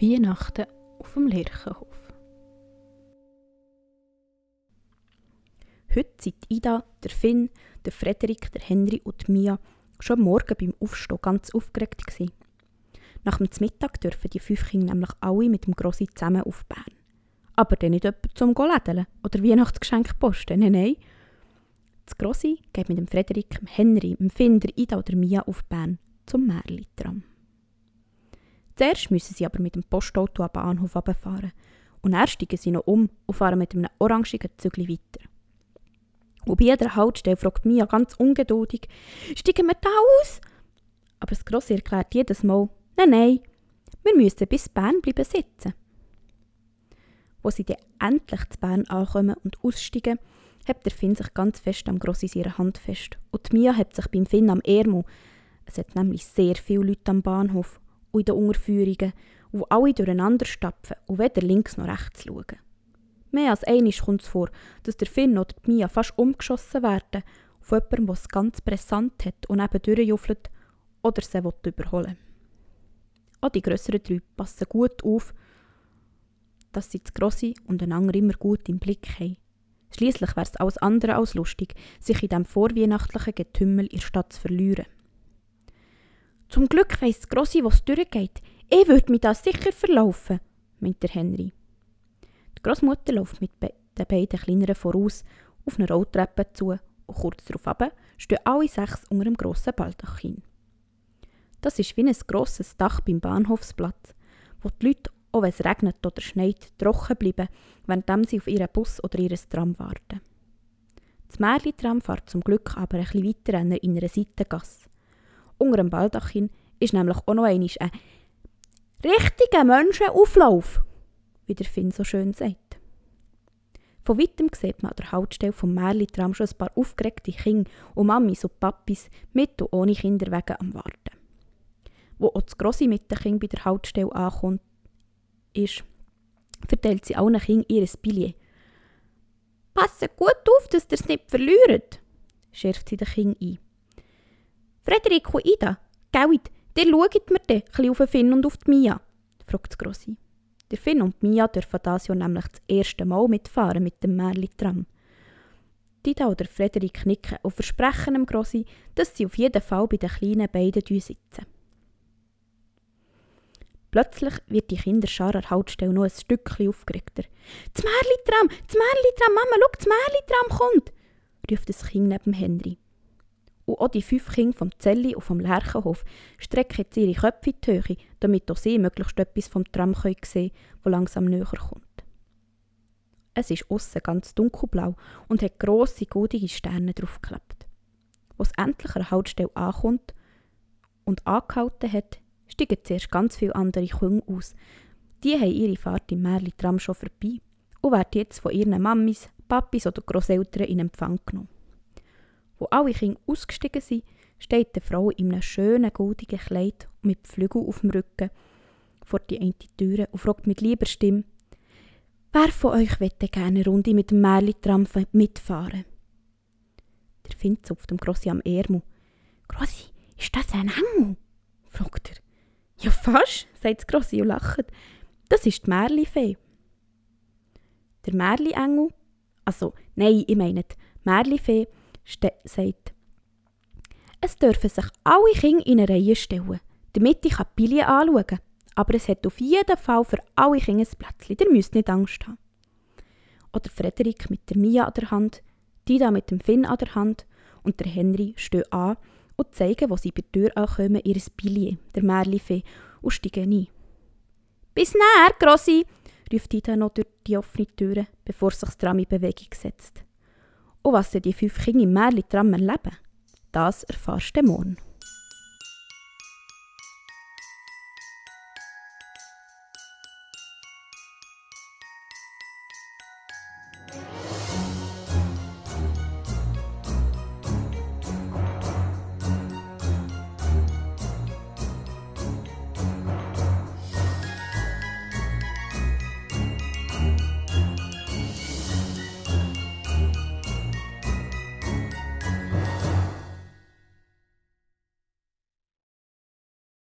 Weihnachten auf dem Lerchenhof. Heute sind Ida, der Finn, der Frederik, der Henry und Mia schon morgen beim Aufstehen ganz aufgeregt gewesen. Nach dem Mittag dürfen die fünf Kinder nämlich alle mit dem Grossi zusammen auf Bern. Aber dann nicht jemand zum Lädeln oder Weihnachtsgeschenk posten, nein, nein. Das Grossi geht mit dem Frederik, dem Henry, dem Finn, der Ida oder Mia auf Bern zum Märli-Tram. Zuerst müssen sie aber mit dem Postauto am Bahnhof runterfahren. Und dann steigen sie noch um und fahren mit einem orangigen Zügel weiter. Und bei jeder Haltestelle fragt Mia ganz ungeduldig, steigen wir da aus? Aber das Grosse erklärt jedes Mal, nein, nein, wir müssen bis Bern bleiben sitzen. Wo sie dann endlich zu Bern ankommen und aussteigen, hebt der Finn sich ganz fest am Grossi ihrer Hand fest. Und Mia hebt sich beim Finn am Ärmel. Es hat nämlich sehr viele Leute am Bahnhof und in den Unterführungen, wo alle durcheinander stapfen und weder links noch rechts schauen. Mehr als einmal kommt es vor, dass der Finn oder die Mia fast umgeschossen werden von jemandem, der es ganz brisant hat und eben durchjuffelt oder sie überholen will. Auch die grösseren drei passen gut auf, dass sie das Grosse und einander immer gut im Blick haben. Schließlich wäre es alles andere als lustig, sich in diesem vorweihnachtlichen Getümmel in der Stadt zu verlieren. Zum Glück weiss das Grossi, was durchgeht. Ich würde mich da sicher verlaufen, meint der Henry. Die Großmutter läuft mit be den beiden Kleineren voraus auf eine Rolltreppe zu und kurz darauf stehen alle sechs unter einem grossen Baldachin. Das ist wie ein grosses Dach beim Bahnhofsplatz, wo die Leute, auch wenn es regnet oder schneit, trocken bleiben, während sie auf ihren Bus oder ihr Tram warten. Das Märli-Tram fährt zum Glück aber ein bisschen weiter in einer Seitengasse. Unter dem Baldachin ist nämlich auch noch einmal ein richtiger Menschenauflauf, wie der Finn so schön sagt. Von weitem sieht man an der Haltestelle vom Märli-Tram schon ein paar aufgeregte Kinder und Mamis und Papis mit und ohne Kinderwegen am Warten. Wo auch das Grosse mit den Kindern bei der Haltestelle ankommt, ist, verteilt sie allen Kindern ihr Billett. Passet gut auf, dass ihr es nicht verliert, schärft sie den Kindern ein. Frederik und Ida, Geld, ihr schaut mir dann auf Finn und auf die Mia, fragt Grossi. Der Finn und Mia dürfen das Jahr nämlich das erste Mal mitfahren mit dem Märli-Tram. Ida oder Frederik nicken und versprechen dem Grossi, dass sie auf jeden Fall bei den kleinen beiden sitzen. Plötzlich wird die Kinderschar an der Haltestelle noch ein Stückchen aufgeregter. «Das Märli-Tram! Das Märli-Tram! Mama, schau, das Märli-Tram kommt!» ruft das Kind neben Henry. Und auch die fünf Kinder vom Zelli und vom Lerchenhof strecken ihre Köpfe in die Höhe, damit auch sie möglichst etwas vom Tram sehen können, das langsam näher kommt. Es ist aussen ganz dunkelblau und hat grosse, goldige Sterne draufgeklebt. Als endlich der Haltestelle ankommt und angehalten hat, steigen zuerst ganz viele andere Kinder aus. Die haben ihre Fahrt im Märli-Tram schon vorbei und werden jetzt von ihren Mamis, Papis oder Grosseltern in Empfang genommen. Wo alle Kinder ausgestiegen sind, steht eine Frau in einem schönen, goldigen Kleid mit Flügel auf dem Rücken vor die eine Tür und fragt mit lieber Stimme, Wer von euch möchte gerne eine Runde mit dem Märli-Tram mitfahren? Der Finn zupft dem Grossi am Ärmel. Grossi, ist das ein Engel? fragt er. Ja, fast, sagt Grossi und lacht. Das ist die Märli-Fee. Der Märli-Engel, also, nein, ich meine, die Märli-Fee sagt, es dürfen sich alle Kinder in eine Reihe stellen, damit ich die Pille anschauen kann. Aber es hat auf jeden Fall für alle Kinder ein Plätzchen. Ihr müsst nicht Angst haben. Oder Frederik mit der Mia an der Hand, Dida mit dem Finn an der Hand und der Henry stehen an und zeigen, wo sie bei der Tür ankommen, ihr Billet, der Märlifee, und steigen ein. «Bis näher, Grossi!» ruft Dida noch durch die offene Tür, bevor sich das Tram in Bewegung setzt. Und was die fünf Kinder im Märli-Tram erleben, das erfährst du morgen.